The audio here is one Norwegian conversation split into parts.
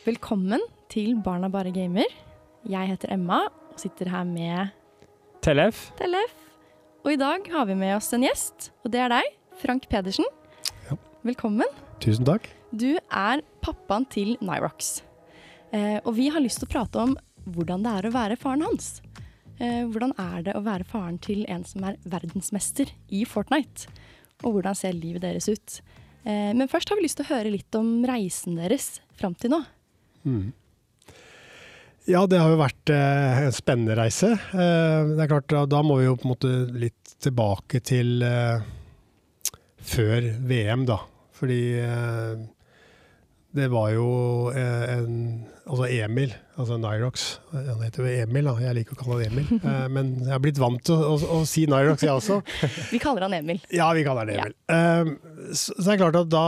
Velkommen til Barna bare gamer. Jeg heter Emma og sitter her med Tellef. Tellef. Og i dag har vi med oss en gjest, og det er deg, Frank Pedersen. Ja. Velkommen. Tusen takk. Du er pappaen til Nyrox. Eh, og vi har lyst til å prate om hvordan det er å være faren hans. Eh, hvordan er det å være faren til en som er verdensmester i Fortnite? Og hvordan ser livet deres ut? Eh, men først har vi lyst til å høre litt om reisen deres fram til nå. Mm. Ja, det har jo vært eh, en spennende reise. Eh, det er klart, da, da, må vi jo på en måte litt tilbake til eh, før VM, da. Fordi eh, det var jo eh, en Altså Emil, altså Nyrox. Han heter jo Emil, da. Jeg liker å kalle han Emil. Eh, men jeg har blitt vant til å, å, å si Nyrox, jeg også. Vi kaller han Emil. Ja, vi kaller han Emil. Ja. så, så det er klart at da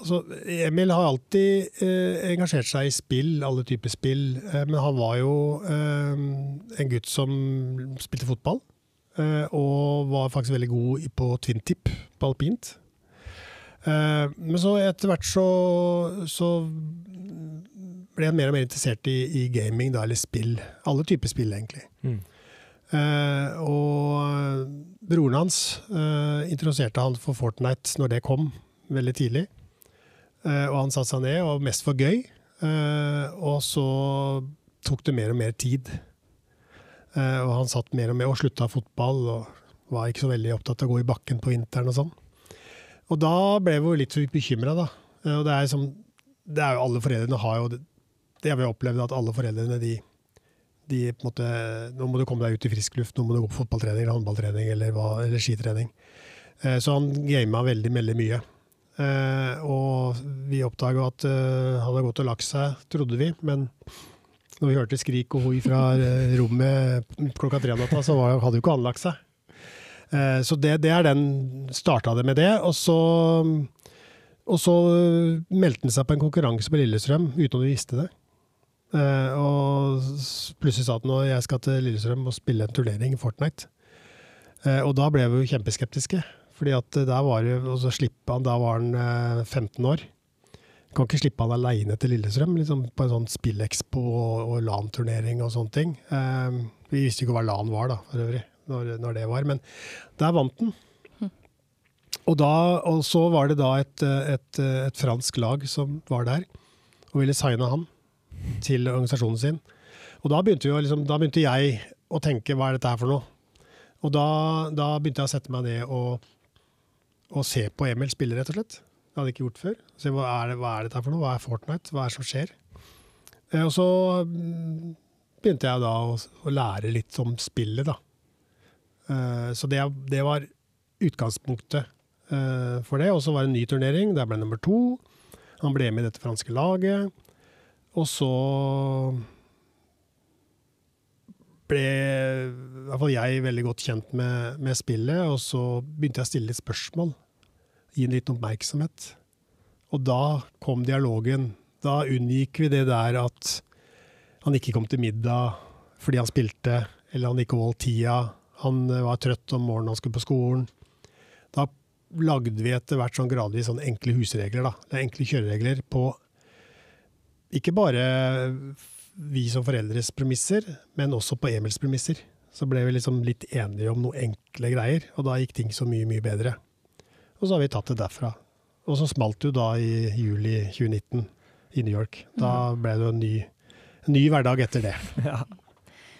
altså, Emil har alltid eh, engasjert seg i spill, alle typer spill. Eh, men han var jo eh, en gutt som spilte fotball. Eh, og var faktisk veldig god på twin-tip på alpint. Eh, men så etter hvert så, så ble han mer og mer interessert i, i gaming, da, eller spill. Alle typer spill, egentlig. Mm. Uh, og broren hans uh, introduserte han for Fortnite når det kom, veldig tidlig. Uh, og han satte seg ned, og mest for gøy. og så tok det mer og mer tid. og han satt mer og mer og slutta fotball, og var ikke så veldig opptatt av å gå i bakken på vinteren og sånn. Og da ble vi jo litt bekymra, da. og det er, som, det er jo alle foreldrene har jo det, har vi opplevd, at alle foreldrene de de på en måte, Nå må du komme deg ut i frisk luft, nå må du gå på fotballtrening eller håndballtrening eller, eller skitrening. Eh, så han gama veldig, veldig mye. Eh, og vi oppdaga at eh, han hadde gått og lagt seg, trodde vi. Men når vi hørte skrik og hoi fra eh, rommet klokka tre om natta, så var, hadde jo ikke han lagt seg. Så det, det, er den Starta det med det. Og så, og så meldte han seg på en konkurranse på Lillestrøm uten at vi visste det. Uh, og plutselig sa at jeg skal til Lillestrøm og spille en turnering i Fortnite. Uh, og da ble vi jo kjempeskeptiske. Fordi at der var det, og så slippe han, Da var han uh, 15 år. Kan ikke slippe han aleine til Lillestrøm liksom på en sånn spillekspo og, og LAN-turnering og sånne ting. vi visste ikke hva LAN var, da, for øvrig, når, når det var. Men der vant han. Hm. Og, da, og så var det da et, et, et fransk lag som var der og ville signe han til organisasjonen sin. Og da begynte, jo, liksom, da begynte, jeg å tenke hva er dette her for noe? Og da, da begynte jeg å sette meg ned og, og, se på Emil spille, rett og slett. Det hadde jeg ikke gjort før. Se hva er, det, hva er dette for noe? Hva er Fortnite? Hva er det som skjer? Eh, og så mm, begynte jeg da å, å lære litt om spillet, da. Eh, så det, det, var utgangspunktet eh, for det. Og så var det en ny turnering. Der ble nummer to. Han ble med i dette franske laget. Og så ble i hvert fall jeg veldig godt kjent med, med, spillet, og så begynte jeg å stille litt spørsmål. Gi litt oppmerksomhet. Og da kom dialogen. Da unngikk vi det der at han ikke kom til middag fordi han spilte, eller han ikke holdt tida. Han var trøtt om morgenen han skulle på skolen. Da lagde vi etter hvert sånn gradvis sånn enkle husregler, da. Enkle kjøreregler på ikke bare vi som foreldres premisser, men også på Emils premisser. Så ble vi liksom litt enige om noen enkle greier, og da gikk ting så mye, mye bedre. Og så har vi tatt det derfra. Og så smalt det jo da i juli 2019 i New York. Da mhm. ble det jo en ny, en ny hverdag etter det. Ja.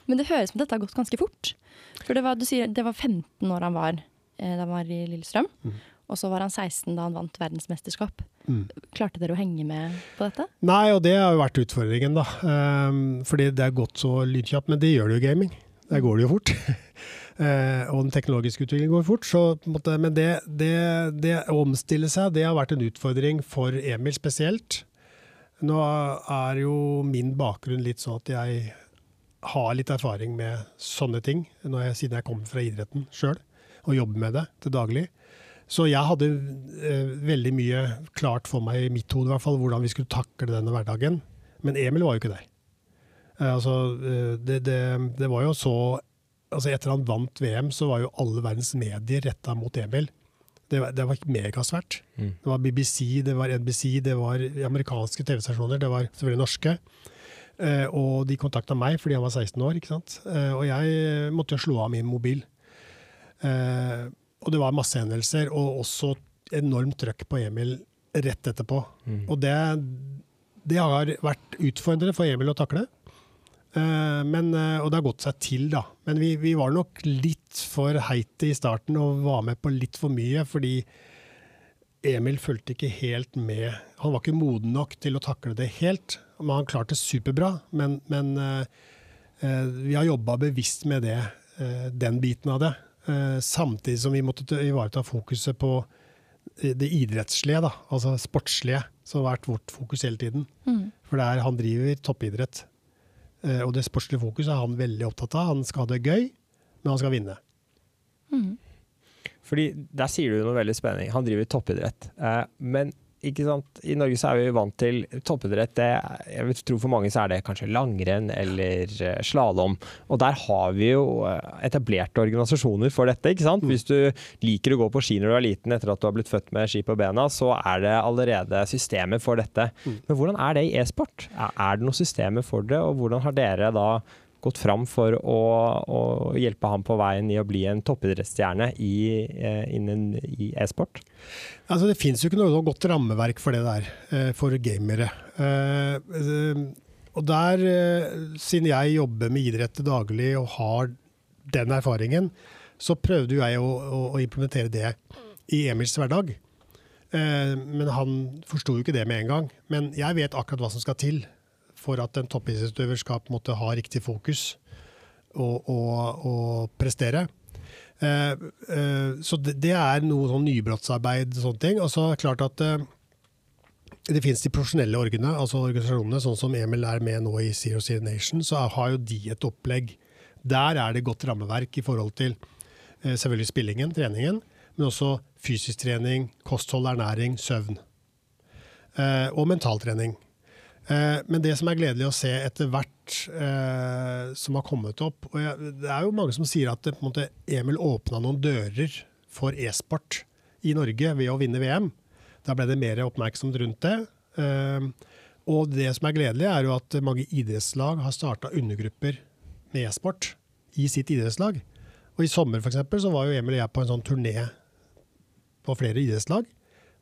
Men det høres som dette har gått ganske fort. For det var, du sier, det var 15 år han var eh, da han var i Lillestrøm. Mm. Og så var han 16 da han vant verdensmesterskap. Mm. Klarte dere å henge med på dette? Nei, og det har jo vært utfordringen, da. Um, fordi det er gått så lydkjapt. Men det gjør det jo gaming. Der går det jo fort. uh, og den teknologiske utviklingen går fort. Så, måte, men det, å omstille seg, det har vært en utfordring for Emil spesielt. Nå er jo min bakgrunn litt sånn at jeg har litt erfaring med sånne ting, jeg, siden jeg kommer fra idretten sjøl og jobber med det til daglig. Så jeg hadde eh, veldig mye klart for meg i mitt hode hvert fall, hvordan vi skulle takle denne hverdagen. Men Emil var jo ikke der. Eh, altså, eh, det, det, det, var jo så altså Etter han vant VM, så var jo alle verdens medier retta mot Emil. Det var, det var megasvært. Mm. Det var BBC, det var NBC, det var amerikanske TV-stasjoner, det var selvfølgelig norske. Eh, og de kontakta meg fordi han var 16 år, ikke sant. Eh, og jeg måtte jo slå av min mobil. Eh, og det var masse hendelser, og også enormt trøkk på Emil rett etterpå. Mm. Og det, det har vært utfordrende for Emil å takle. Eh, men, eh, og det har gått seg til, da. Men vi, vi var nok litt for heite i starten og var med på litt for mye, fordi Emil fulgte ikke helt med. Han var ikke moden nok til å takle det helt. Men han klarte det superbra. Men, men eh, vi har jobba bevisst med det, den biten av det. Samtidig som vi måtte ta- ivareta fokuset på det idrettslige, da, altså sportslige, som har vært vårt fokus hele tiden. Mm. For det er, han driver toppidrett. Eh, og det sportslige fokuset er han veldig opptatt av. Han skal ha det gøy, men han skal vinne. Mm. Fordi der sier du noe veldig spennende. Han driver toppidrett. Eh, men? I Norge så er vi vant til toppidrett. Det, jeg tror tro for mange så er det kanskje langrenn eller uh, slalåm. Og der har vi jo eh, etablerte organisasjoner for dette. ikke sant? Hvis du liker å gå på ski når du er liten etter at du har blitt født med ski på bena, så er det allerede systemer for dette. Men hvordan er det i e-sport? Er, er det noen systemer for det, og hvordan har dere da gått fram for å, å hjelpe ham på veien i å bli en toppidrettsstjerne eh, innen e-sport? Altså, det finnes jo ikke noe godt rammeverk for det der, eh, for gamere. Eh, og der, siden jeg jobber med idrett daglig og har den erfaringen, så prøvde jeg å, å, implementere det i Emils hverdag. Men han forsto jo ikke det med en gang. Men jeg vet akkurat hva som skal til for at en toppidrettsutøver skal på en måte ha riktig fokus og, og, og prestere. Eh, eh, så det, det er noe sånn nybrottsarbeid og sånne ting. Og så er det klart at eh, det finnes de profesjonelle organene, altså organisasjonene, sånn som Emil er med nå i Zero Zero Nation, så har jo de et opplegg. Der er det godt rammeverk i forhold til eh, selvfølgelig spillingen, treningen, men også fysisk trening, kosthold, ernæring, søvn. Eh, og mentaltrening. Eh, men det som er gledelig å se etter hvert eh, som har kommet opp og Det er jo mange som sier at måte, Emil åpna noen dører for e-sport i Norge ved å vinne VM. Da ble det mer oppmerksomhet rundt det. Eh, og det som er gledelig, er jo at mange idrettslag har starta undergrupper med e-sport i sitt idrettslag. Og i sommer for eksempel, så var jo Emil og jeg på en sånn turné på flere idrettslag,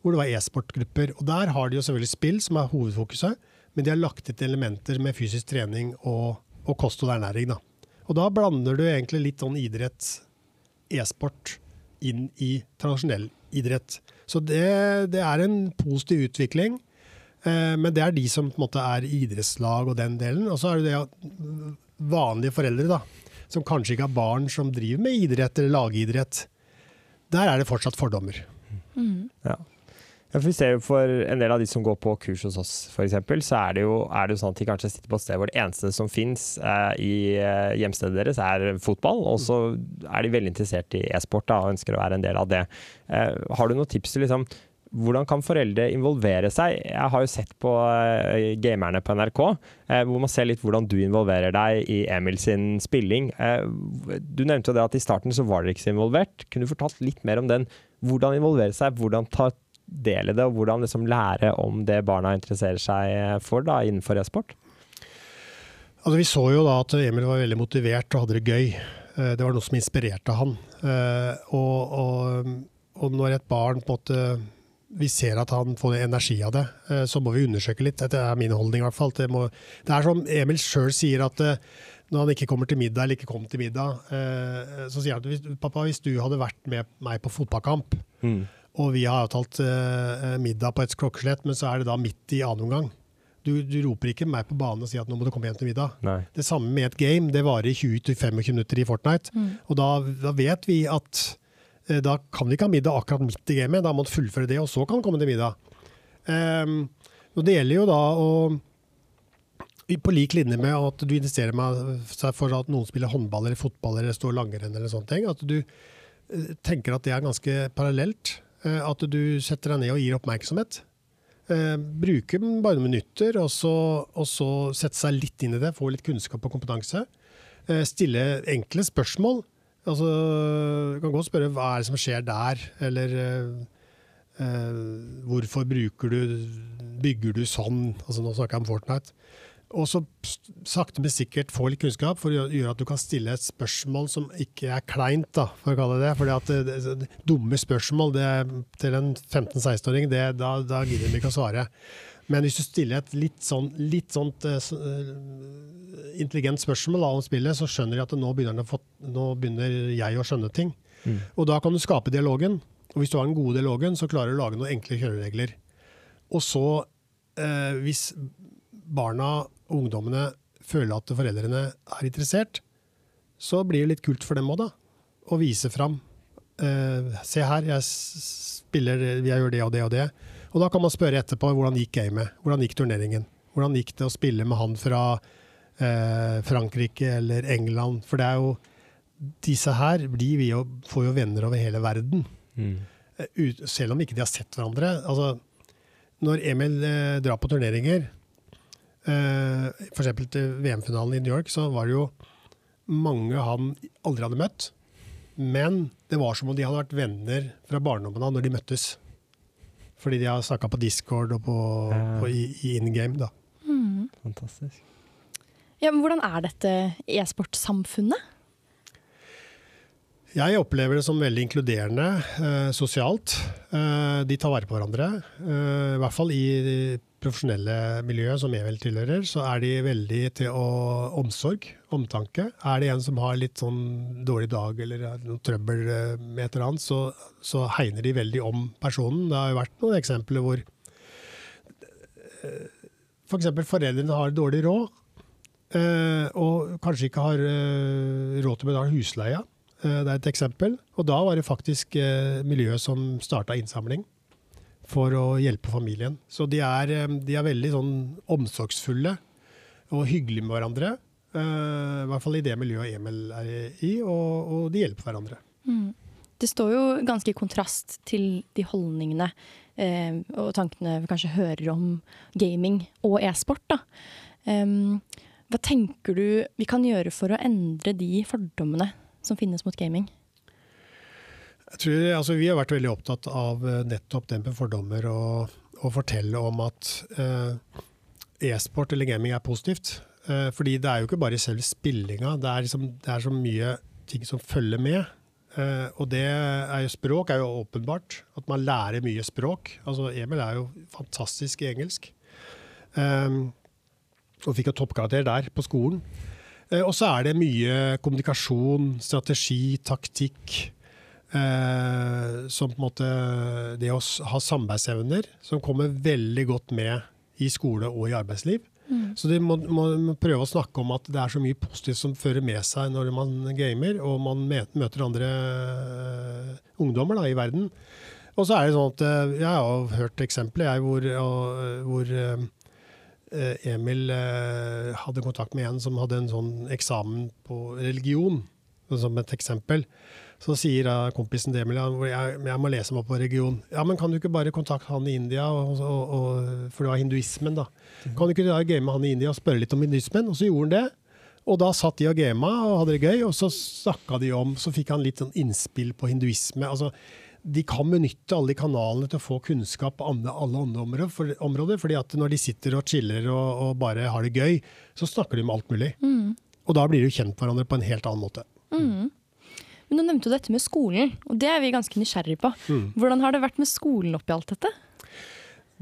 hvor det var e-sportgrupper. Og der har de jo selvfølgelig spill, som er hovedfokuset, men de har lagt til elementer med fysisk trening og, og kost og ernæring. Da. Og da blander du egentlig litt sånn idrett, e-sport, inn i tradisjonell idrett. Så det, det er en positiv utvikling. Eh, men det er de som på en måte er idrettslag og den delen. Og så er det det at vanlige foreldre, da, som kanskje ikke har barn som driver med idrett eller lagidrett. Der er det fortsatt fordommer. Mm. Ja. Ja, for vi ser jo For en del av de som går på kurs hos oss, for eksempel, så er det, jo, er det jo sånn at de kanskje sitter på et sted hvor det eneste som fins eh, i eh, hjemstedet deres, er fotball. Og så er de veldig interessert i e-sport og ønsker å være en del av det. Eh, har du noen tips til liksom, hvordan kan foreldre involvere seg? Jeg har jo sett på eh, gamerne på NRK, eh, hvor man ser litt hvordan du involverer deg i Emil sin spilling. Eh, du nevnte jo det at i starten så var dere ikke så involvert. Kunne du fortalt litt mer om den? Hvordan involvere seg, hvordan ta del i det, og hvordan liksom lære om det barna interesserer seg for da, innenfor e-sport? Altså, vi så jo da at Emil var veldig motivert og hadde det gøy. Eh, Det var noe som inspirerte han. Eh, Og, og, og når et barn på en måte vi ser at han får energi av det, eh, så må vi undersøke litt. Dette er min holdning i hvert fall. Det, må, det er som Emil sjøl sier at eh, når han ikke kommer til middag eller ikke kom til middag, eh, så sier han at pappa, hvis du hadde vært med meg på fotballkamp, Mm. Og vi har avtalt eh, middag på et klokkeslett, men så er det da midt i annen omgang. Du, du roper ikke meg på banen og sier at nå må du komme hjem til middag. Nei. Det samme med et game. Det varer i 20-25 minutter i Fortnite. Mm. Og da, da vet vi at eh, da kan vi ikke ha middag akkurat midt i gamet. Da må man fullføre det, og så kan man komme til middag. Um, og det gjelder jo da å på lik linje med at du investerer med seg for at noen spiller håndball eller fotball eller står langrenn eller sånne ting, at du tenker at det er ganske parallelt. Eh, At du setter deg ned og gir oppmerksomhet. Eh, bruke bare noen minutter, og så, og så sette seg litt inn i det, få litt kunnskap og kompetanse. Eh, stille enkle spørsmål. Altså, du kan godt spørre hva er det som skjer der, eller hvorfor bruker du Bygger du sånn? Altså, nå snakker jeg om Fortnite. Og så sakte, men sikkert få litt kunnskap for å gjøre- at du kan stille et spørsmål som ikke er kleint, da, for å kalle det. Fordi at det, det, dumme spørsmål det, til en 15-16-åring, da, da gidder de ikke å svare. Men hvis du stiller et litt sånn litt sånt uh, eh, intelligent spørsmål da, om spillet, så skjønner de at nå begynner, få, nå begynner jeg å skjønne ting. Mm. Og da kan du skape dialogen. Og hvis du har den gode dialogen, så klarer du å lage noen enkle kjøreregler. Og så, uh, hvis barna ungdommene føler at foreldrene er interessert, så blir det litt kult for dem òg, da. Å vise fram. Eh, se her, jeg spiller, jeg gjør det og det og det. Og da kan man spørre etterpå hvordan gikk gamet? Hvordan gikk turneringen? Hvordan gikk det å spille med han fra eh, Frankrike eller England? For det er jo disse her blir vi jo, får jo venner over hele verden. Mm. Eh, ut, selv om ikke de har sett hverandre. Altså, når Emil eh, drar på turneringer, eh, f.eks. til VM-finalen i New York, så var det jo mange han aldri hadde møtt. Men det var som om de hadde vært venner fra barndommen av når de møttes. Fordi de har snakka på Discord og på, Ja. på, i, i in game. da. Fantastisk. Ja, men hvordan er dette e-sportsamfunnet? Jeg opplever det som veldig inkluderende eh, sosialt. Eh, de tar vare på hverandre. Eh, I hvert fall i profesjonelle miljøet som jeg vel tilhører, så er de veldig til å omsorg, omtanke. Er det en som har litt sånn dårlig dag eller noe trøbbel eh, med et eller annet, så, så hegner de veldig om personen. Det har jo vært noen eksempler hvor f.eks. For foreldrene har dårlig råd, eh, og kanskje ikke har eh, råd til å betale husleia. Eh, Det er et eksempel. Og da var det faktisk eh, miljøet som starta innsamling for å hjelpe familien. Så de er, eh, de er veldig sånn omsorgsfulle og hyggelige med hverandre. Uh, I hvert fall i det miljøet Emil er i, og, og de hjelper hverandre. Det står jo ganske i kontrast til de holdningene eh, og tankene vi kanskje hører om gaming og e-sport. Em, hva tenker du vi kan gjøre for å endre de fordommene som finnes mot gaming? Jeg tror, altså, vi har vært veldig opptatt av eh, nettopp den med fordommer og, og fortelle om at eh, e-sport eller gaming er positivt. Eh, fordi det er jo ikke bare selve spillinga, det er, liksom, det er så mye ting som følger med. Eh, og det er jo språk er jo åpenbart, at man lærer mye språk. Altså Emil er jo fantastisk i engelsk. Eh, og fikk jo toppkarakter der på skolen. Eh, og så er det mye kommunikasjon, strategi, taktikk. Eh, som på en måte Det å ha samarbeidsevner som kommer veldig godt med i skole og i arbeidsliv. Så de må, må, må prøve å snakke om at det er så mye positivt som fører med seg når man gamer, og man møter andre uh, ungdommer da, i verden. Og så er det sånn at uh, jeg har hørt eksempler jeg, hvor, uh, hvor Emil hadde kontakt med en som hadde en sånn eksamen på religion, som et eksempel. Så sier kompisen Demil Emil jeg, jeg må lese meg på religion. Ja, men kan du ikke bare kontakte han i India, og, og, og, for det var hinduismen, da. Kan du ikke da game han i India og spørre litt om hinduismen? Og så gjorde han det. Og da satt de og gama og hadde det gøy, og så snakka de om Så fikk han litt sånn innspill på hinduisme. altså de kan benytte alle de kanalene til å få kunnskap på alle andre områder, for, områder. fordi at når de sitter og chiller og, og bare har det gøy, så snakker de om alt mulig. Og da blir de kjent hverandre på en helt annen måte. Men Du nevnte jo dette med skolen, og det er vi ganske nysgjerrige på. Hvordan har det vært med skolen oppi alt dette?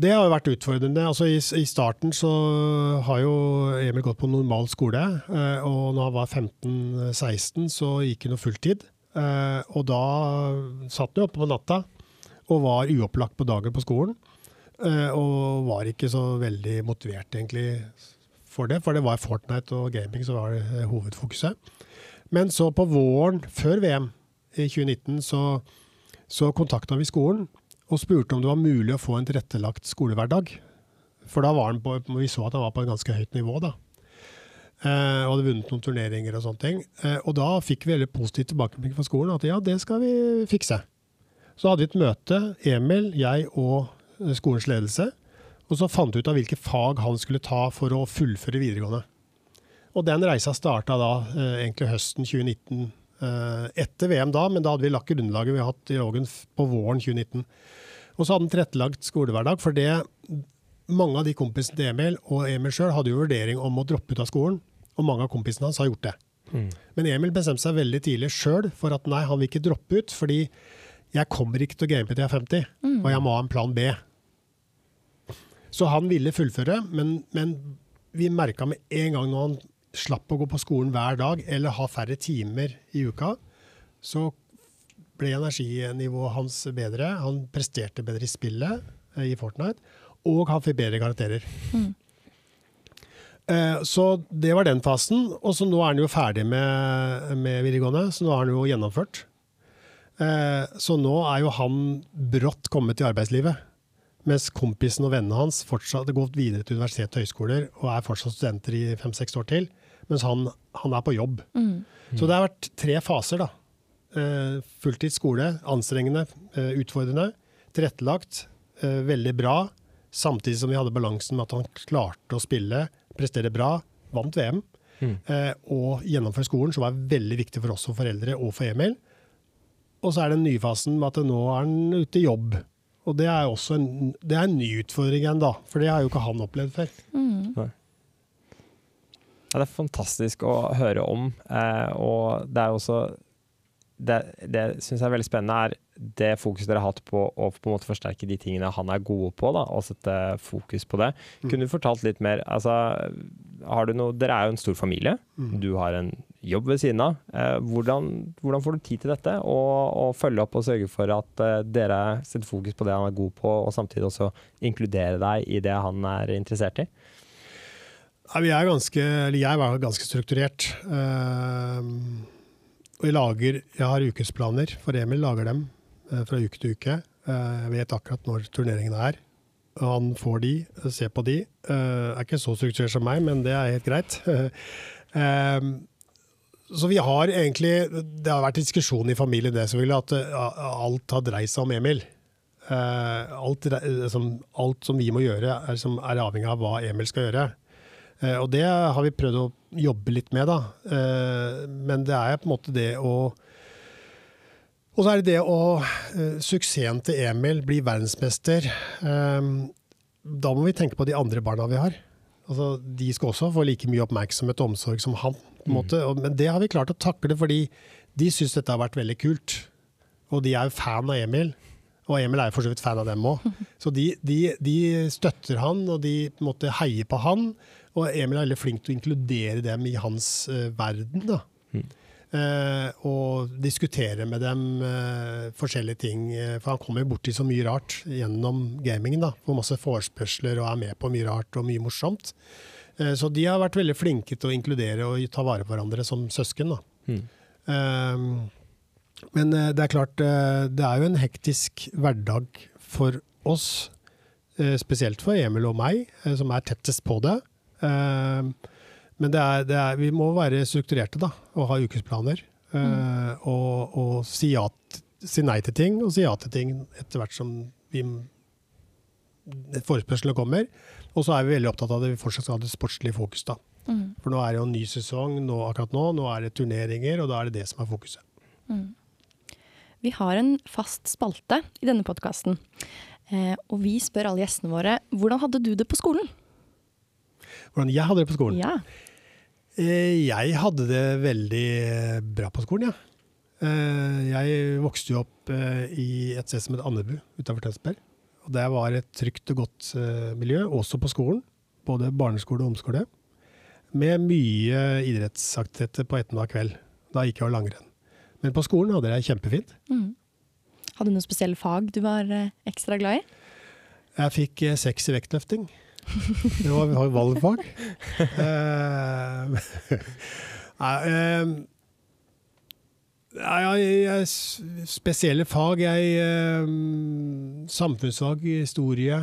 Det har jo vært utfordrende. Altså i, I starten så har jo Emil gått på normal skole, eh, og når han var 15-16 så gikk han jo fulltid. Eh, og da satt han jo oppe på natta og var uopplagt på dagen på skolen. eh, og var ikke så veldig motivert egentlig for det, for det var Fortnite og gaming som var hovedfokuset. Men så på våren, før VM i 2019, så, så kontakta vi skolen og spurte om det var mulig å få en tilrettelagt skolehverdag. For da var han på, vi så at han var på et ganske høyt nivå. da. Eh, og hadde vunnet noen turneringer og sånne ting. Eh, og da fikk vi veldig positiv tilbakemelding fra skolen at ja, det skal vi fikse. Så hadde vi et møte, Emil, jeg og eh, skolens ledelse. Og så fant vi ut av hvilke fag han skulle ta for å fullføre videregående. Og den reisa starta da eh, egentlig høsten 2019, eh, etter VM da, men da hadde vi lagt grunnlaget vi har hatt i Ågen på våren 2019. Og så hadde han tilrettelagt skolehverdag, for det mange av de kompisene til Emil og Emil sjøl hadde jo vurdering om å droppe ut av skolen, og mange av kompisene hans har gjort det. Men Emil bestemte seg veldig tidlig sjøl for at nei, han vil ikke droppe ut, fordi jeg kommer ikke til å game til jeg er 50, og jeg må ha en plan B. Så han ville fullføre, men, men vi merka med en gang når han slapp å gå på skolen hver dag, eller ha færre timer i uka, så ble energinivået hans bedre. Han presterte bedre i spillet eh, i Fortnite, og han fikk bedre karakterer. Mm. Så det var den fasen. Og så nå er han jo ferdig med, med videregående, så nå er han jo gjennomført. Eh, Så nå er jo han brått kommet i arbeidslivet. Mens kompisen og vennene hans fortsatt har gått videre til universitet og høyskoler og er fortsatt studenter i fem-seks år til. Mens han, han er på jobb. Så det har vært tre faser, da. Eh, fulltids skole, anstrengende, eh, utfordrende. Tilrettelagt, eh, veldig bra. Samtidig som vi hadde balansen med at han klarte å spille, prestere bra, vant VM. Mm. og gjennomføre skolen, som var veldig viktig for oss som foreldre og for Emil. Og så er det den nye fasen med at nå er han ute i jobb. Og det er også en, det er en ny utfordring igjen, da. For det har jo ikke han opplevd før. Ja, det er fantastisk å høre om, eh, og det er også Det, det syns jeg er veldig spennende, er det fokuset dere har hatt på å på en måte forsterke de tingene han er gode på, da, og sette fokus på det. Kunne du fortalt litt mer altså, har du noe, Dere er jo en stor familie. Du har en jobb ved siden av. Eh, hvordan, hvordan får du tid til dette, og, og følge opp og sørge for at eh, dere setter fokus på det han er god på, og samtidig også inkludere deg i det han er interessert i? Vi er ganske, eller jeg var ganske strukturert. Eh, og jeg lager, jeg har ukesplaner, for Emil lager dem eh, fra uke til uke. Eh, jeg vet akkurat når turneringene er. Han får de, ser på de. Eh, er ikke så strukturert som meg, men det er helt greit. Eh, så vi har egentlig Det har vært diskusjon i familien det selvfølgelig, at eh, alt har dreid seg om Emil. Eh, alt, alt som vi må gjøre, er, er avhengig av hva Emil skal gjøre. Eh, og det har vi prøvd å jobbe litt med, da. Eh, men det er på en måte det å Og så er det det å eh, Suksessen til Emil, bli verdensmester. da må vi tenke på de andre barna vi har. Altså, de skal også få like mye oppmerksomhet og omsorg som han. På en. Og, men det har vi klart å takle, fordi de syns dette har vært veldig kult. Og de er jo fan av Emil. Og Emil er jo for så vidt fan av dem òg. Så de, de, de støtter han, og de måte heier på han. Og Emil er veldig flink til å inkludere dem i hans uh, verden. da. Uh, og diskutere med dem uh, forskjellige ting. For han kommer borti så mye rart gjennom gamingen. da. Får masse forespørsler og er med på mye rart og mye morsomt. Så de har vært veldig flinke til å inkludere og ta vare på hverandre som søsken. da. Mm. Men det er klart, det er jo en hektisk hverdag for oss. Spesielt for Emil og meg, som er tettest på det. Eh, Men det er, det er, vi må være strukturerte da, og ha ukesplaner. Mm. Og, og si, ja, si nei til ting, og si ja til ting etter hvert som vi, forespørslene kommer. Og så er vi veldig opptatt av at vi fortsatt skal ha det sportslige fokus. da. For nå er det jo en ny sesong nå, akkurat nå. Nå er det turneringer, og da er det det som er fokuset. Vi har en fast spalte i denne podkasten. Eh, og vi spør alle gjestene våre hvordan hadde du det på skolen? Hvordan jeg hadde det på skolen? Ja. Eh, Jeg hadde det veldig bra på skolen, ja. Eh, Jeg vokste jo opp eh, i et sted som het Andebu utenfor Tønsberg. Og det var et trygt og godt eh, miljø, også på skolen. Både barneskole og omskole. Med mye idrettsaktiviteter på ettermiddag kveld. Da gikk jeg langrenn. Men på skolen hadde jeg det kjempefint. Hadde du noen spesielle fag du var eh, ekstra glad i? Jeg fikk eh, seks i vektløfting. Det var, har jo valgfag. Eh, Nei, ja, jeg, jeg, spesielle fag. Jeg, uh, samfunnsfag, historie,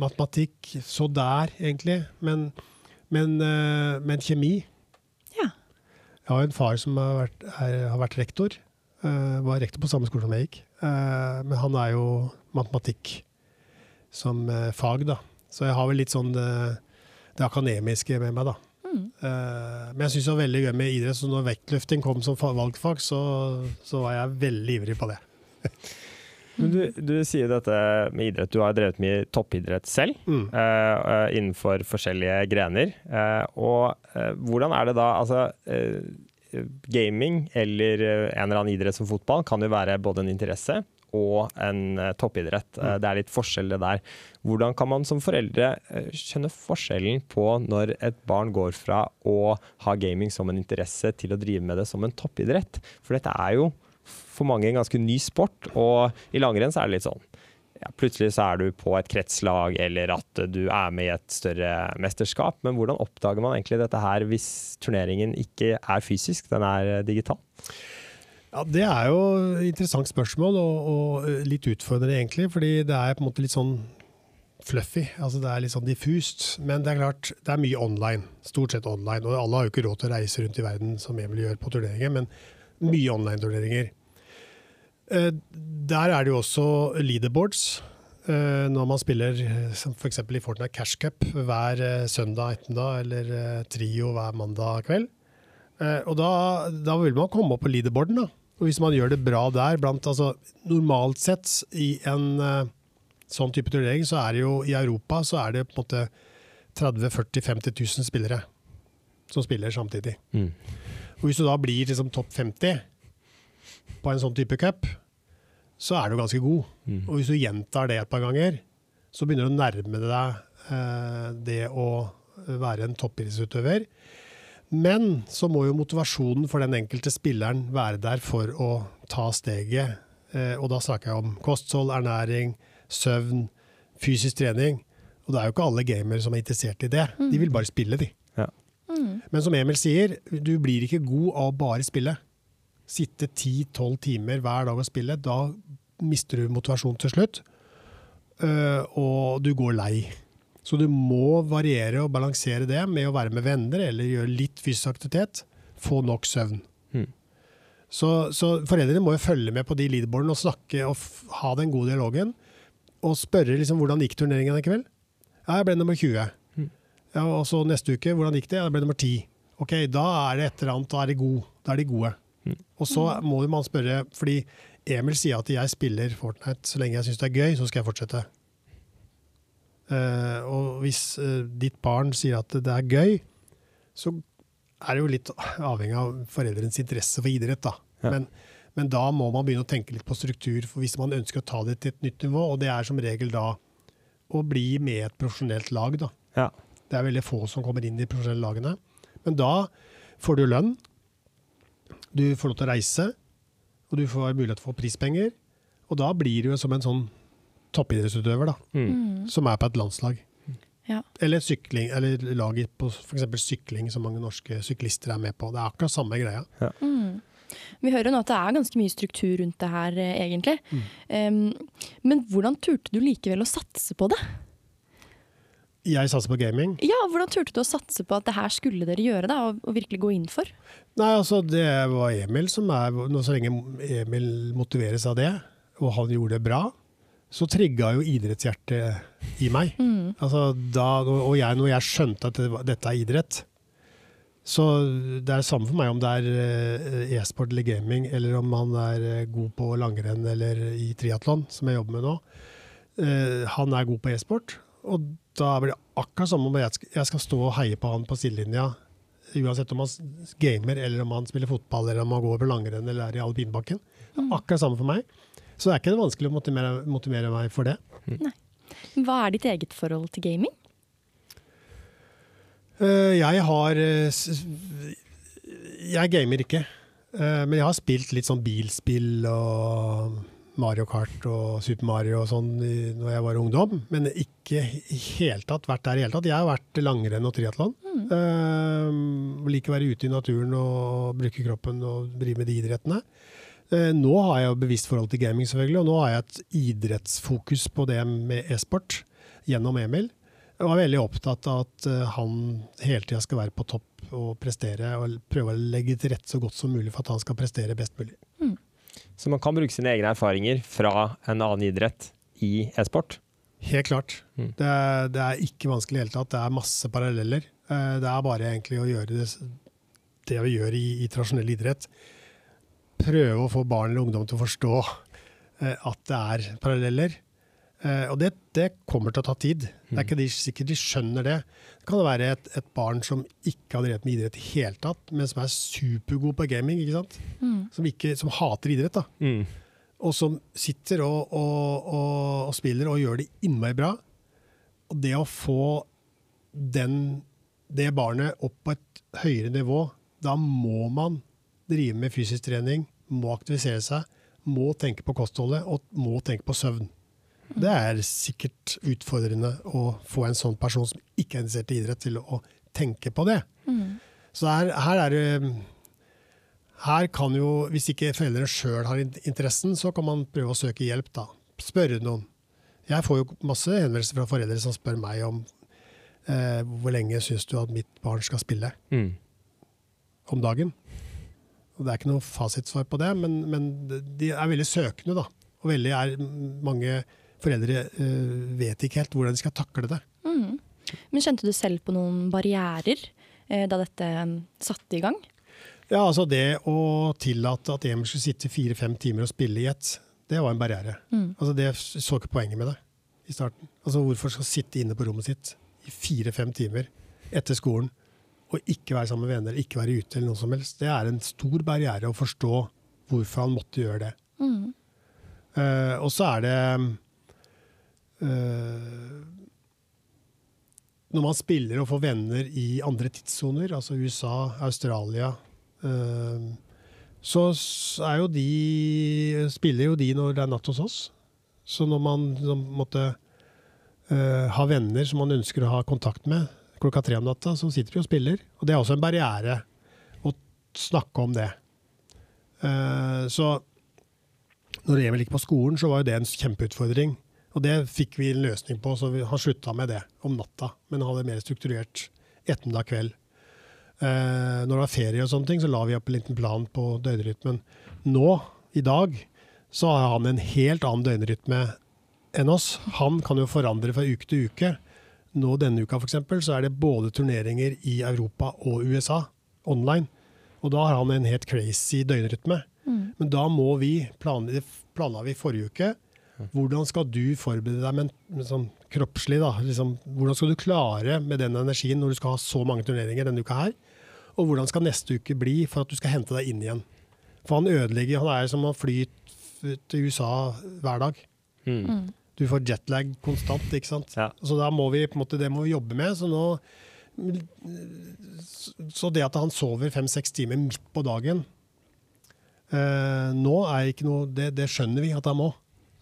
matematikk. Så der, egentlig. Men, men, men kjemi. Ja. Jeg har en far som har vært, er, har vært rektor. Var rektor på samme skole som jeg gikk. Men han er jo matematikk som eh, fag, da. Så jeg har vel litt sånn det, det akademiske med meg, da. Eh, men jeg syns det var veldig gøy med idrett, så når vektløfting kom som valgfag, så, så var jeg veldig ivrig på det. Men du, du sier dette med idrett. Du har drevet mye toppidrett selv, Mm. eh, eh, innenfor forskjellige grener. Uh, og uh, hvordan er det da Altså, eh, gaming eller eh, en eller annen idrett som fotball kan jo være både en interesse og en eh, toppidrett. Eh, det er litt forskjeller der. Hvordan kan man som foreldre eh, skjønne forskjellen på når et barn går fra å ha gaming som en interesse til å drive med det som en toppidrett? For dette er jo for mange en ganske ny sport, og i langrenn så er det litt sånn ja, Plutselig så er du på et kretslag, eller at du er med i et større mesterskap. Men hvordan oppdager man egentlig dette her hvis turneringen ikke er fysisk, den er digital? Ja, Det er jo et interessant spørsmål, og, og litt utfordrende egentlig. Fordi det er på en måte litt sånn fluffy. altså Det er litt sånn diffust. Men det er klart, det er mye online. Stort sett online. Og alle har jo ikke råd til å reise rundt i verden som Emil gjør på turneringer, men mye online-turneringer. Eh, Der er det jo også leaderboards. eh, Når man spiller f.eks. For i Fortnite Cash Cup hver eh, søndag ettermiddag, eller eh, Trio hver mandag kveld. Eh, Og da, da vil man komme opp på leaderboarden. da. Og hvis man gjør det bra der, blant, altså, normalt sett i en eh, sånn type turnering, så er det jo i Europa så er det på en måte 30 40 50 000 spillere som spiller samtidig. Mm. Og hvis du da blir liksom topp 50 på en sånn type cup, så er du ganske god. Mm. Og hvis du gjentar det et par ganger, så begynner du å nærme deg eh, det å være en toppidrettsutøver. Men så må jo motivasjonen for den enkelte spilleren være der for å ta steget. Eh, og da snakker jeg om kosthold, ernæring, søvn, fysisk trening. Og det er jo ikke alle gamere som er interessert i det. De vil bare spille, de. Ja. Men som Emil sier, du blir ikke god av å bare spille. Sitte 10-12 timer hver dag og spille, da mister du motivasjon til slutt. øh, og du går lei. Så du må variere og balansere det med å være med venner eller gjøre litt fysisk aktivitet. Få nok søvn. Mm. Så, så foreldrene må jo følge med på de leaderboardene og snakke og ha den gode dialogen. Og spørre liksom hvordan gikk turneringen i kveld. Ja, jeg ble nummer 20. Mm. Ja, og så neste uke, hvordan gikk det? Ja, jeg ble nummer 10. Ok, da er det et eller annet, da er de gode. Da er de gode. Mm. Og så må man spørre, fordi Emil sier at jeg spiller Fortnite så lenge jeg syns det er gøy, så skal jeg fortsette. Eh, og hvis eh, ditt barn sier at det er gøy, så er det jo litt avhengig av foreldrenes interesse for idrett. da. Ja. Men, men da må man begynne å tenke litt på struktur, for hvis man ønsker å ta det til et nytt nivå, og det er som regel da å bli med et profesjonelt lag. da. Ja. Det er veldig få som kommer inn i de profesjonelle lagene. Men da får du lønn, du får lov til å reise, og du får mulighet for å få prispenger. Og da blir det jo som en sånn toppidrettsutøver, da, Mm. som er på et landslag. Ja. Eller sykling, eller laget på f.eks. sykling, som mange norske syklister er med på. Det er akkurat samme greia. Mm. Vi hører jo nå at det er ganske mye struktur rundt det her, egentlig. egentlig. Um, men hvordan turte du likevel å satse på det? Jeg satser på gaming. Ja, Hvordan turte du å satse på at det her skulle dere gjøre, da, og, og virkelig gå inn for? Nei, altså det var Emil som er nå Så lenge Emil motiveres av det, og han gjorde det bra, så trigga jo idrettshjertet i meg. Altså da, og jeg, når jeg skjønte at det, dette er idrett, så det er det samme for meg om det er eh, e-sport eller gaming, eller om man er eh, god på langrenn eller i triatlon, som jeg jobber med nå. Uh, han er god på e-sport, og da blir det akkurat samme om jeg skal, jeg skal stå og heie på han på sidelinja, uansett om han gamer, eller om han spiller fotball, eller om han går på langrenn eller er i alpinbakken. Er Akkurat samme for meg. Så det er ikke vanskelig å motivere, motivere meg for det. Hva er ditt eget forhold til gaming? Eh, jeg har eh, Jeg gamer ikke. Eh, men jeg har spilt litt sånn bilspill og Mario Kart og Super Mario og sånn når jeg var ungdom. Men ikke i hele tatt vært der i hele tatt. Jeg har vært langrenn og triatlon. Uh, liker å være ute i naturen og bruke kroppen og drive med de idrettene. Eh, nå har jeg jo bevisst forhold til gaming, selvfølgelig, og nå har jeg et idrettsfokus på det med e-sport gjennom Emil. Jeg var veldig opptatt av at eh, han hele tida skal være på topp og prestere, og prøve å legge til rette så godt som mulig for at han skal prestere best mulig. Så man kan bruke sine egne erfaringer fra en annen idrett i e-sport? Helt klart. Mm. Det, er- det er ikke vanskelig i det hele tatt. Det er masse paralleller. Eh, Det er bare egentlig å gjøre det, det vi gjør i, i tradisjonell idrett. Prøve å få barn eller ungdom til å forstå eh, at det er paralleller. Eh, Og det, det kommer til å ta tid. Det er ikke de, sikkert de skjønner det. Det kan være et, et barn som ikke har drevet med idrett i hele tatt, men som er supergod på gaming. ikke sant? Som, ikke, som hater idrett. da Mm. og som sitter og, og, og, og spiller og gjør det innmari bra. Og det å få den, det barnet opp på et høyere nivå, da må man drive med fysisk trening, må aktivisere seg, må tenke på kostholdet og må tenke på søvn. Det er sikkert utfordrende å få en sånn person som ikke er interessert i idrett, til å tenke på det. Så her, her er det her kan jo, Hvis ikke foreldrene sjøl har interessen, så kan man prøve å søke hjelp. da. Spørre noen. Jeg får jo masse henvendelser fra foreldre som spør meg om eh, hvor lenge syns du at mitt barn skal spille Mm. om dagen. Og Det er ikke noe fasitsvar på det, men, men de er veldig søkende. da. Og veldig er, mange foreldre eh, vet ikke helt hvordan de skal takle det. Mm. Men kjente du selv på noen barrierer eh, da dette mm, satte i gang? Ja, altså Det å tillate at Emil skulle sitte fire-fem timer og spille i ett, det var en barriere. Mm. Altså Det så ikke poenget med det i starten. Altså Hvorfor skal sitte inne på rommet sitt i fire-fem timer etter skolen og ikke være sammen med venner, ikke være ute eller noe som helst? Det er en stor barriere å forstå hvorfor han måtte gjøre det. Mm. Uh, og så er det uh, Når man spiller og får venner i andre tidssoner, altså USA, Australia uh, Så er jo de spiller jo de når det er natt hos oss. Så når man måtte uh, ha venner som man ønsker å ha kontakt med klokka tre om natta, så sitter de og spiller. Og det er også en barriere å snakke om det. Eh, så når Emil gikk på skolen, så var jo det en kjempeutfordring. Og det fikk vi en løsning på, så vi, han slutta med det om natta. Men han hadde mer strukturert ettermiddag kveld. Eh, når det var ferie og sånne ting, så la vi opp en liten plan på døgnrytmen. Nå, i dag, så har han en helt annen døgnrytme enn oss. Han kan jo forandre fra uke til uke. Nå denne uka for eksempel, så er det både turneringer i Europa og USA online. Og da har han en helt crazy døgnrytme. Men da må vi, planla planla vi forrige uke, hvordan skal du forberede deg men, men sånn kroppslig? da, liksom, Hvordan skal du klare med den energien når du skal ha så mange turneringer denne uka her? Og hvordan skal neste uke bli for at du skal hente deg inn igjen? For han ødelegger, han er som å fly t- til USA hver dag. Mm. Du får jetlag konstant, ikke sant? Ja. Så da må vi på en måte, det må vi jobbe med. Så nå Så det at han sover fem-seks timer midt på dagen eh, nå er ikke noe det, det skjønner vi at han må.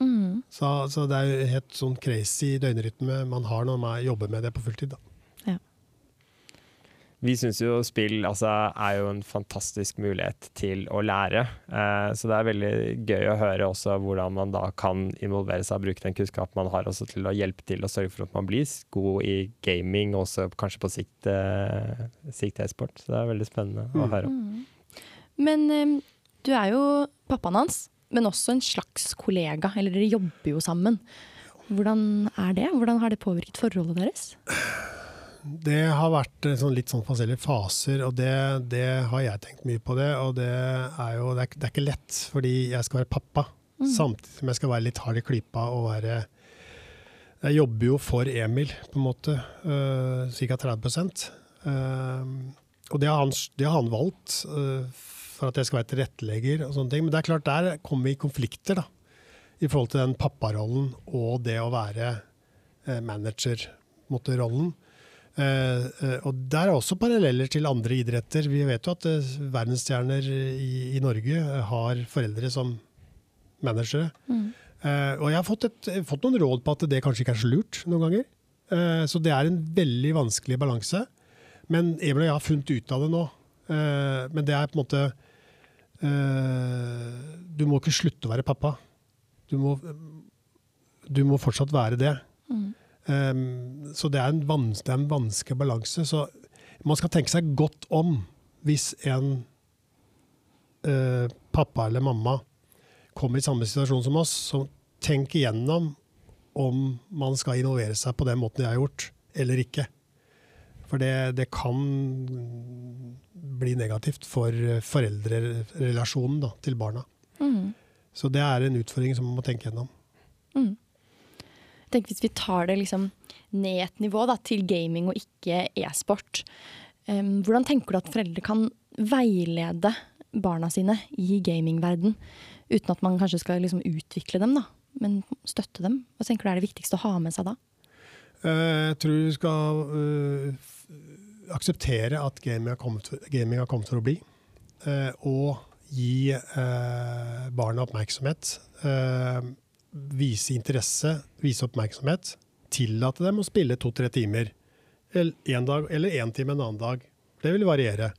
Mm. Så, så det er helt sånn crazy døgnrytme man har når man jobber med det på fulltid. Da. Vi syns jo spill altså, er jo en fantastisk mulighet til å lære. Eh, så det er veldig gøy å høre også hvordan man da kan involvere seg og bruke den kunnskapen man har også til å hjelpe til og sørge for at man blir god i gaming, og også kanskje på sikt, eh, sikt e-sport. Så det er veldig spennende å høre om. Men eh, du er jo pappaen hans, men også en slags kollega. Eller dere jobber jo sammen. Hvordan er det? Hvordan har det påvirket forholdet deres? Det har vært eh, sånn, litt sånn forskjellige faser, og det, det har jeg tenkt mye på. det, Og det er jo det er, det er ikke lett, fordi jeg skal være pappa. Samtidig som jeg skal være litt hard i klypa og være Jeg jobber jo for Emil, på en måte. Uh, Ca. 30 uh, Og det har han, det har han valgt øh, for at jeg skal være tilrettelegger og sånne ting. Men det er klart, der kommer vi i konflikter, da. I forhold til den papparollen og det å være uh, manager-rollen. Eh, eh, og Der er også paralleller til andre idretter. Vi vet jo at eh, verdensstjerner i, i Norge har foreldre som managere. Mm. og jeg har fått, et, fått noen råd på at det kanskje ikke er så lurt noen ganger. Så det er en veldig vanskelig balanse. Men Emil og jeg har funnet ut av det nå. Men det er på en måte Du må ikke slutte å være pappa. Du må, du må fortsatt være det. Um, så det er, en vans det er en vanskelig balanse. Så man skal tenke seg godt om hvis en uh, pappa eller mamma kommer i samme situasjon som oss. Så tenk igjennom om man skal involvere seg på den måten jeg har gjort, eller ikke. For det, det kan bli negativt for foreldrerelasjonen da, til barna. Mm. Så det er en utfordring som man må tenke gjennom. Mm. Tenker Hvis vi tar det liksom ned et nivå da, til gaming og ikke e-sport, um, hvordan tenker du at foreldre kan veilede barna sine i gamingverden, uten at man kanskje skal liksom utvikle dem, da, men støtte dem? Hva tenker du er det viktigste å ha med seg da? Uh, jeg tror vi skal uh, akseptere at gaming har kommet, gaming har kommet for å bli, uh, og gi barna oppmerksomhet. Vise interesse, vise oppmerksomhet. Tillate dem å spille to-tre timer. Eller én dag, eller én time en annen dag. Det vil variere.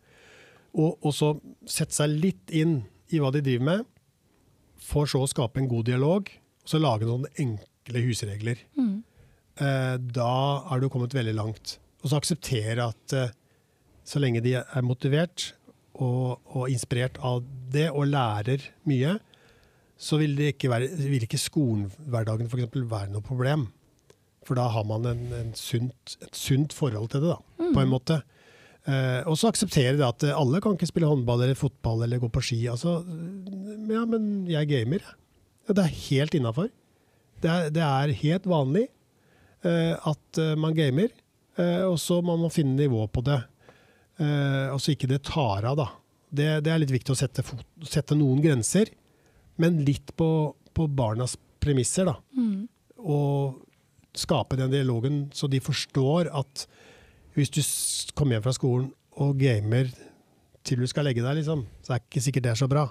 Og, og så sette seg litt inn i hva de driver med, for så å skape en god dialog, og så lage noen enkle husregler. Mm. Eh, da er du kommet veldig langt. Og så akseptere at eh, så lenge de er motivert og, og, inspirert av det og lærer mye, så vil, det ikke, være, vil ikke skolehverdagen f.eks. være noe problem. For da har man en, en sunt, et sunt forhold til det, da, mm. på en måte. Eh, og så akseptere det at alle kan ikke spille håndball eller fotball eller gå på ski. Altså, ja, men jeg gamer. Ja, det er helt innafor. Det, det, er helt vanlig eh, at uh, man gamer, eh, og så må man finne nivå på det. Eh, og så ikke det tar av, da. Det, det er litt viktig å sette, sette, noen grenser, men litt på, på barnas premisser, da. Mm. Og skape den dialogen så de forstår at hvis du kommer hjem fra skolen og gamer til du skal legge deg, liksom, så er det ikke sikkert det er så bra.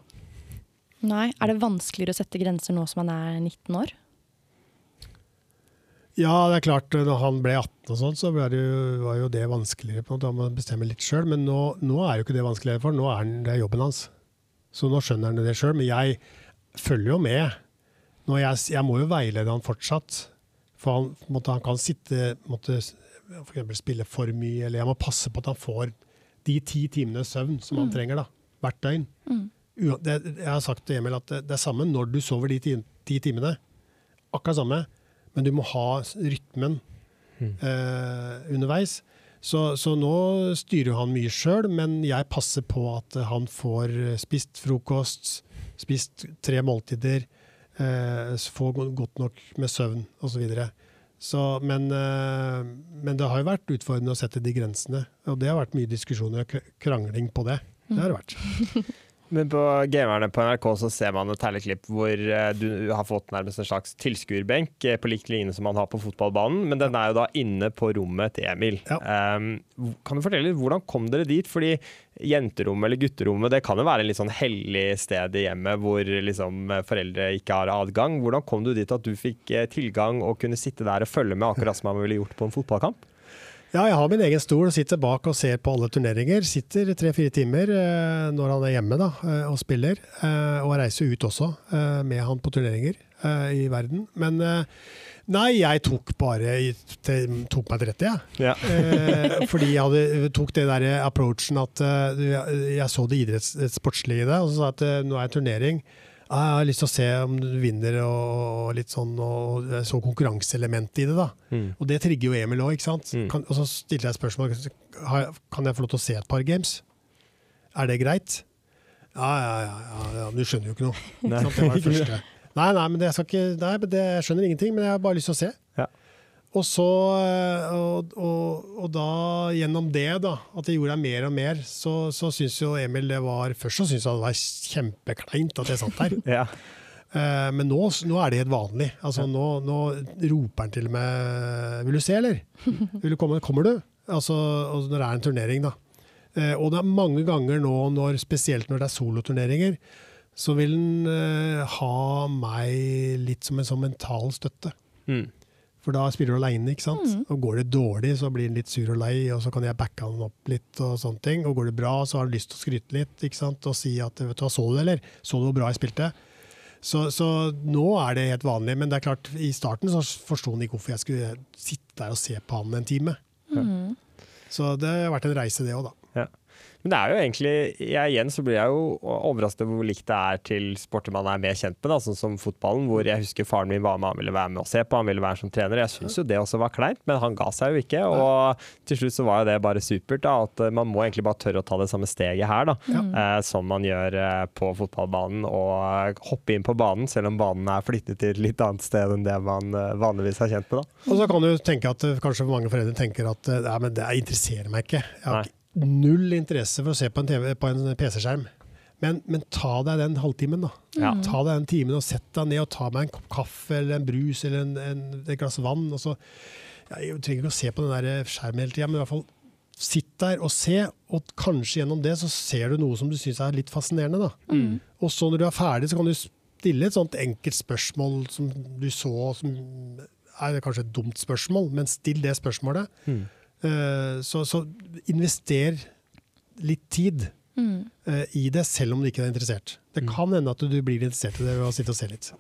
Nei. Er det vanskeligere å sette grenser nå som han er 19 år? Ja, det er klart. Når han ble 18 og sånn, så det jo, var jo det vanskeligere. på en Man bestemmer litt sjøl. Men nå, nå, er jo ikke det vanskeligere for Nå er det jobben hans. Så nå skjønner han det sjøl. Men jeg følger jo med. Jeg, jeg, må jo veilede han fortsatt. For han, måtte, han kan sitte måtte, for spille for mye, eller jeg må passe på at han får de ti timene søvn som han mm. trenger da, hvert døgn. Mm. Det, jeg har sagt til Emil at det, det er samme når du sover de ti, ti timene. Akkurat samme men du må ha rytmen mm. eh, underveis. Så, så, nå styrer han mye sjøl, men jeg passer på at han får spist frokost, spist tre måltider, eh, får godt nok med søvn osv. Men, eh, men det har jo vært utfordrende å sette de grensene. Og det har vært mye diskusjoner og krangling på det. Det har det vært. Men på Gamerne på NRK så ser man et herlig klipp hvor eh, du har fått nærmest en slags tilskuerbenk eh, på lik linje som man har på fotballbanen, men den er jo da inne på rommet til Emil. Ja. Um, kan du fortelle litt, Hvordan kom dere dit? Fordi jenterommet eller gutterommet det kan jo være et litt sånn hellig sted i hjemmet hvor liksom foreldre ikke har adgang. Hvordan kom du dit at du fikk eh, tilgang og kunne sitte der og følge med akkurat som man ville gjort på en fotballkamp? Ja, jeg har min egen stol, og sitter bak og ser på alle turneringer. Sitter tre-fire timer eh, når han er hjemme da, eh, og spiller. Eh, og reiser ut også eh, med han på turneringer eh, i verden. Men eh, nei, jeg tok bare tok meg til rette, jeg. Ja. fordi jeg hadde, tok det der approachen at jeg så det idrettssportslige i det, og så sa jeg at nå er det turnering. Jeg har lyst til å se om du vinner, og litt sånn, og så konkurranseelementet i det. da. Mm. Og det trigger jo Emil òg. Mm. og så stilte jeg spørsmål kan jeg få lov til å se et par games. Er det greit? Ja, ja, ja, ja, du skjønner jo ikke noe. Nei. Det var det første. Nei, nei, men det, jeg, ikke, nei, det, jeg skjønner ingenting, men jeg har bare lyst til å se. Ja. Og så, eh, og, og, og, da, gjennom det, da, at jeg gjorde mer og mer, så, så syns jo Emil det var Først så syntes han det var kjempekleint at jeg satt der. ja. uh, men nå, nå, er det helt vanlig. Altså, ja. nå, nå, roper han til og med 'Vil du se, eller?' Vil du komme, kommer du? Altså, når det er en turnering, da. Uh, og det er mange ganger nå, når, spesielt når det er soloturneringer, så vil han uh, ha meg litt som en sånn mental støtte. Mm. For da spiller du aleine, ikke sant. Mm. Og går det dårlig, så blir han litt sur og lei, og så kan jeg backe han opp litt og sånne ting. Og går det bra, så har han lyst til å skryte litt ikke sant? og si at vet du hva, så du det, eller? Så du hvor bra jeg spilte? Så, så, nå er det helt vanlig, men det er klart, i starten så forsto han ikke hvorfor jeg skulle sitte der og se på han en time. Mm. Så det har vært en reise, det òg, da. Men det er jo egentlig jeg, Igjen så blir jeg jo overrasket over hvor likt det er til sporter man er mer kjent med, da, sånn som fotballen. Hvor jeg husker faren min var med, han ville være med og se på, han ville være som trener. Jeg syns jo det også var kleint, men han ga seg jo ikke. Og til slutt så var jo det bare supert. da, At man må egentlig bare tørre å ta det samme steget her, da. Ja. Eh, som man gjør eh, på fotballbanen. Og hoppe inn på banen, selv om banen er flyttet til et litt annet sted enn det man eh, vanligvis er kjent med. da. Og så kan du tenke at eh, kanskje mange foreldre tenker at eh, men det interesserer meg ikke. Jeg har Nei null interesse for å se på en, en PC-skjerm. Men, men, ta deg den halvtimen, da. Ja. Ta deg den timen og sett deg ned og ta meg en kopp kaffe eller en brus eller en, en, et glass vann. Og så, ja, jeg trenger ikke å se på den der skjermen hele tida, men i hvert fall sitt der og se. Og kanskje gjennom det så ser du noe som du syns er litt fascinerende. da. Mm. Og så når du er ferdig, så kan du stille et sånt enkelt spørsmål som du så, som er kanskje et dumt spørsmål, men still det spørsmålet. Mm. Eh, så, så, invester litt tid mm. Eh, i det, selv om du ikke er interessert. Det mm. kan hende at du blir interessert i det ved å sitte og se litt.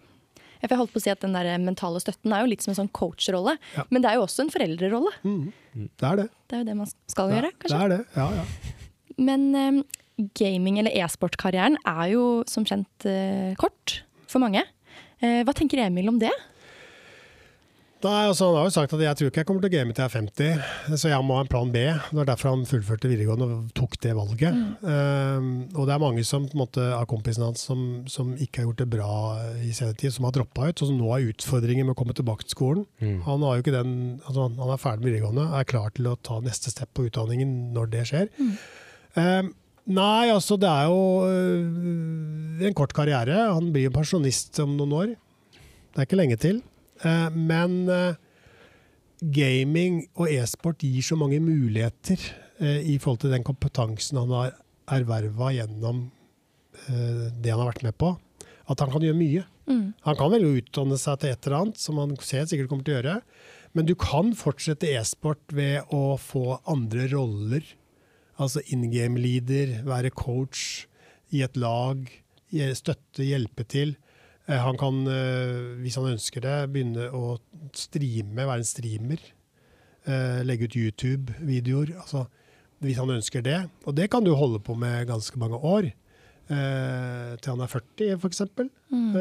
Jeg holdt på å si at Den der mentale støtten er jo litt som en sånn coachrolle, ja. men det er jo også en foreldrerolle. Mm. Det er det. Det er jo det man skal gjøre, kanskje. Det er det, ja, ja. Men um, gaming- eller e-sportkarrieren er jo som kjent uh, kort for mange. Uh, hva tenker Emil om det? Nei, altså, Han har jo sagt at jeg tror ikke jeg kommer til å game til jeg er 50, så jeg må ha en plan B. Det var derfor han fullførte videregående og tok det valget. Mm. Um, og det er mange som, måte, av kompisene hans som, som, ikke har gjort det bra i senere tid, som har droppa ut, og som nå har utfordringer med å komme tilbake til skolen. Mm. Han, har jo ikke den, altså, han er ferdig med videregående, er klar til å ta neste step på utdanningen når det skjer. Mm. Um, nei, altså det er jo øh, en kort karriere. Han blir jo pensjonist om noen år. Det er ikke lenge til. Eh, men eh, gaming og e-sport gir så mange muligheter eh, i forhold til den kompetansen han har erverva gjennom det han har vært med på, at han kan gjøre mye. Mm. Han kan vel utdanne seg til et eller annet, som han ser sikkert kommer til å gjøre. Men du kan fortsette e-sport ved å få andre roller. Altså in game-leader, være coach i et lag, støtte, hjelpe til. Eh, han kan, eh, hvis han ønsker det, begynne å streame, være en streamer. Eh, legge ut YouTube-videoer. Altså, hvis han ønsker det. Og det kan du holde på med ganske mange år. til han er 40, f.eks. Mm.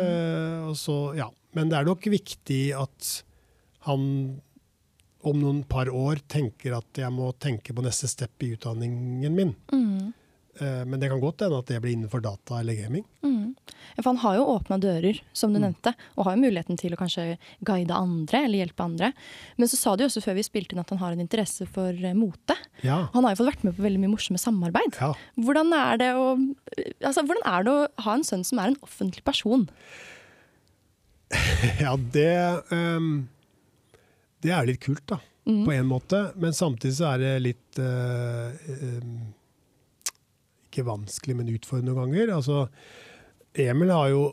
ja. Men det er nok viktig at han om noen par år tenker at jeg må tenke på neste step i utdanningen min. Mm. Men det kan godt hende at det blir innenfor data eller gaming. Mm. For han har jo åpna dører, som du mm. nevnte, og har jo muligheten til å kanskje guide andre eller hjelpe andre. Men så sa du jo også før vi spilte inn at han har en interesse for eh, mote. Ja. Han har jo fått vært med på veldig mye morsomme samarbeid. Ja. Hvordan, er det å, altså, hvordan, er det å, ha en sønn som er en offentlig person? ja, det um, Det er litt kult, da. Mm. På en måte. Men samtidig så er det litt uh, um, ikke vanskelig, men utfordrende noen ganger. Altså, Emil har jo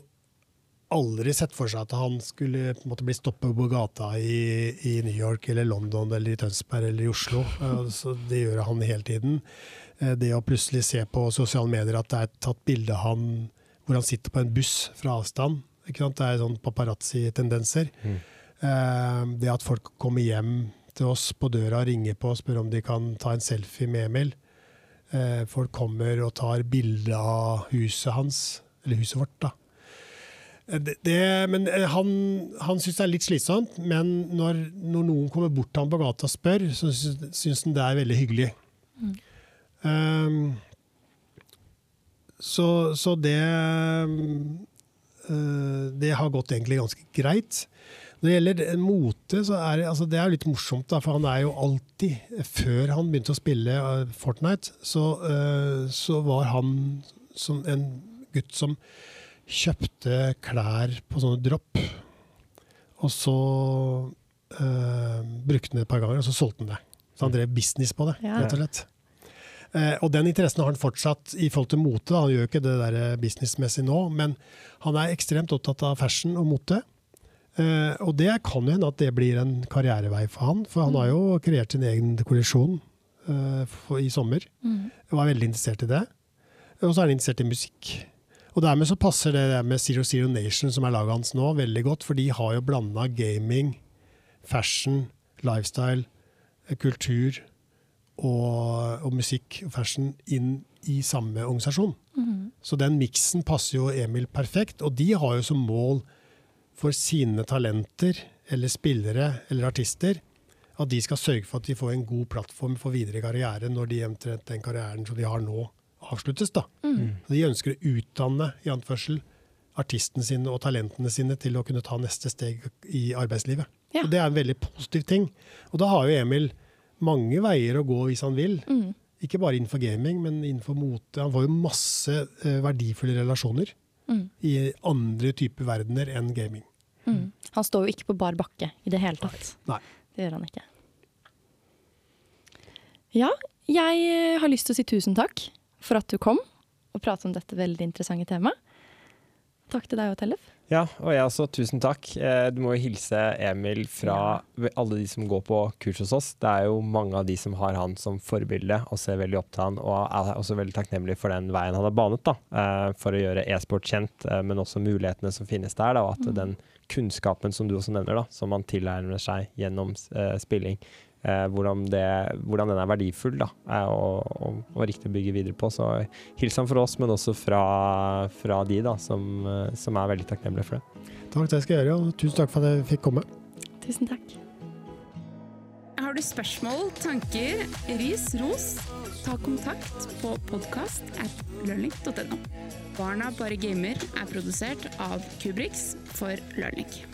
aldri sett for seg at han skulle måte, bli stoppet på gata i, i, New York eller London eller i Tønsberg eller i Oslo. Så det gjør han hele tiden. Eh, det å plutselig se på sosiale medier at det er tatt bilde av han hvor han sitter på en buss fra avstand. Det er sånn paparazzi-tendenser. Mm. Eh, det at folk kommer hjem til oss på døra, og ringer på og spør om de kan ta en selfie med Emil. Eh, folk kommer og tar bilde av huset hans, eller huset vårt, da. Eh, det, det, men eh, han, han syns det er litt slitsomt, men når, når, noen kommer bort til ham på gata og spør, så syns han det er veldig hyggelig. Mm. Um, så, så, det uh, Det har gått egentlig ganske greit. Når det gjelder mote, så er det, altså det er litt morsomt. Da, for han er jo alltid Før han begynte å spille Fortnite, så, uh, så, var han som en gutt som kjøpte klær på sånne dropp. Og så uh, brukte han det et par ganger, og så solgte han det. Så han drev business på det, ja. rett og slett. og den interessen har han fortsatt i forhold til mote. Han gjør ikke det der businessmessig nå, men han er ekstremt opptatt av fashion og mote. Uh, og det kan jo hende at det blir en karrierevei for han, for han har jo kreert sin egen kollisjon uh, for, i sommer. Mm. Var veldig interessert i det. Og så er han interessert i musikk. Og dermed så passer det med Zero Zero Nation, som er laget hans nå, veldig godt, for de har jo blanda gaming, fashion, lifestyle, kultur og, og musikk og fashion inn i samme organisasjon. Så den miksen passer jo Emil perfekt, og de har jo som mål for sine talenter eller spillere eller artister at de skal sørge for at de får en god plattform for videre karriere når de eventuelt den karrieren som de har nå, avsluttes. da. Mm. de ønsker å utdanne i anførsel, artistene sine og talentene sine til å kunne ta neste steg i arbeidslivet. Ja. Og Det er en veldig positiv ting. Og da har jo Emil mange veier å gå hvis han vil. Ikke bare innenfor gaming, men innenfor mote. Han får jo masse eh, verdifulle relasjoner i andre typer verdener enn gaming. Mm. Han står jo ikke på bar bakke i det hele tatt. Nei. Det gjør han ikke. Ja, jeg har lyst til å si tusen takk for at du kom og pratet om dette veldig interessante temaet. Takk til deg og Tellef. Ja, og jeg også, tusen takk. Eh, Du må jo hilse Emil fra alle de som går på kurs hos oss. Det er jo mange av de som har han som forbilde og ser veldig opp til han, og er også veldig takknemlig for den veien han har banet da, eh, for å gjøre e-sport kjent, eh, men også mulighetene som finnes der, da, og at den kunnskapen som du også nevner, da, som man tilegner seg gjennom spilling, eh, hvordan, det, hvordan den er verdifull da, og, og, og riktig å bygge videre på. Så hils han for oss, men også fra, fra de da, som, eh, som er veldig takknemlige for det. Takk, det skal jeg gjøre, og tusen takk for at jeg fikk komme. Tusen takk. Har du spørsmål, tanker, ris, ros, ta kontakt på podkast at learning.no. Barna bare gamer er produsert av Kubrix for Learning.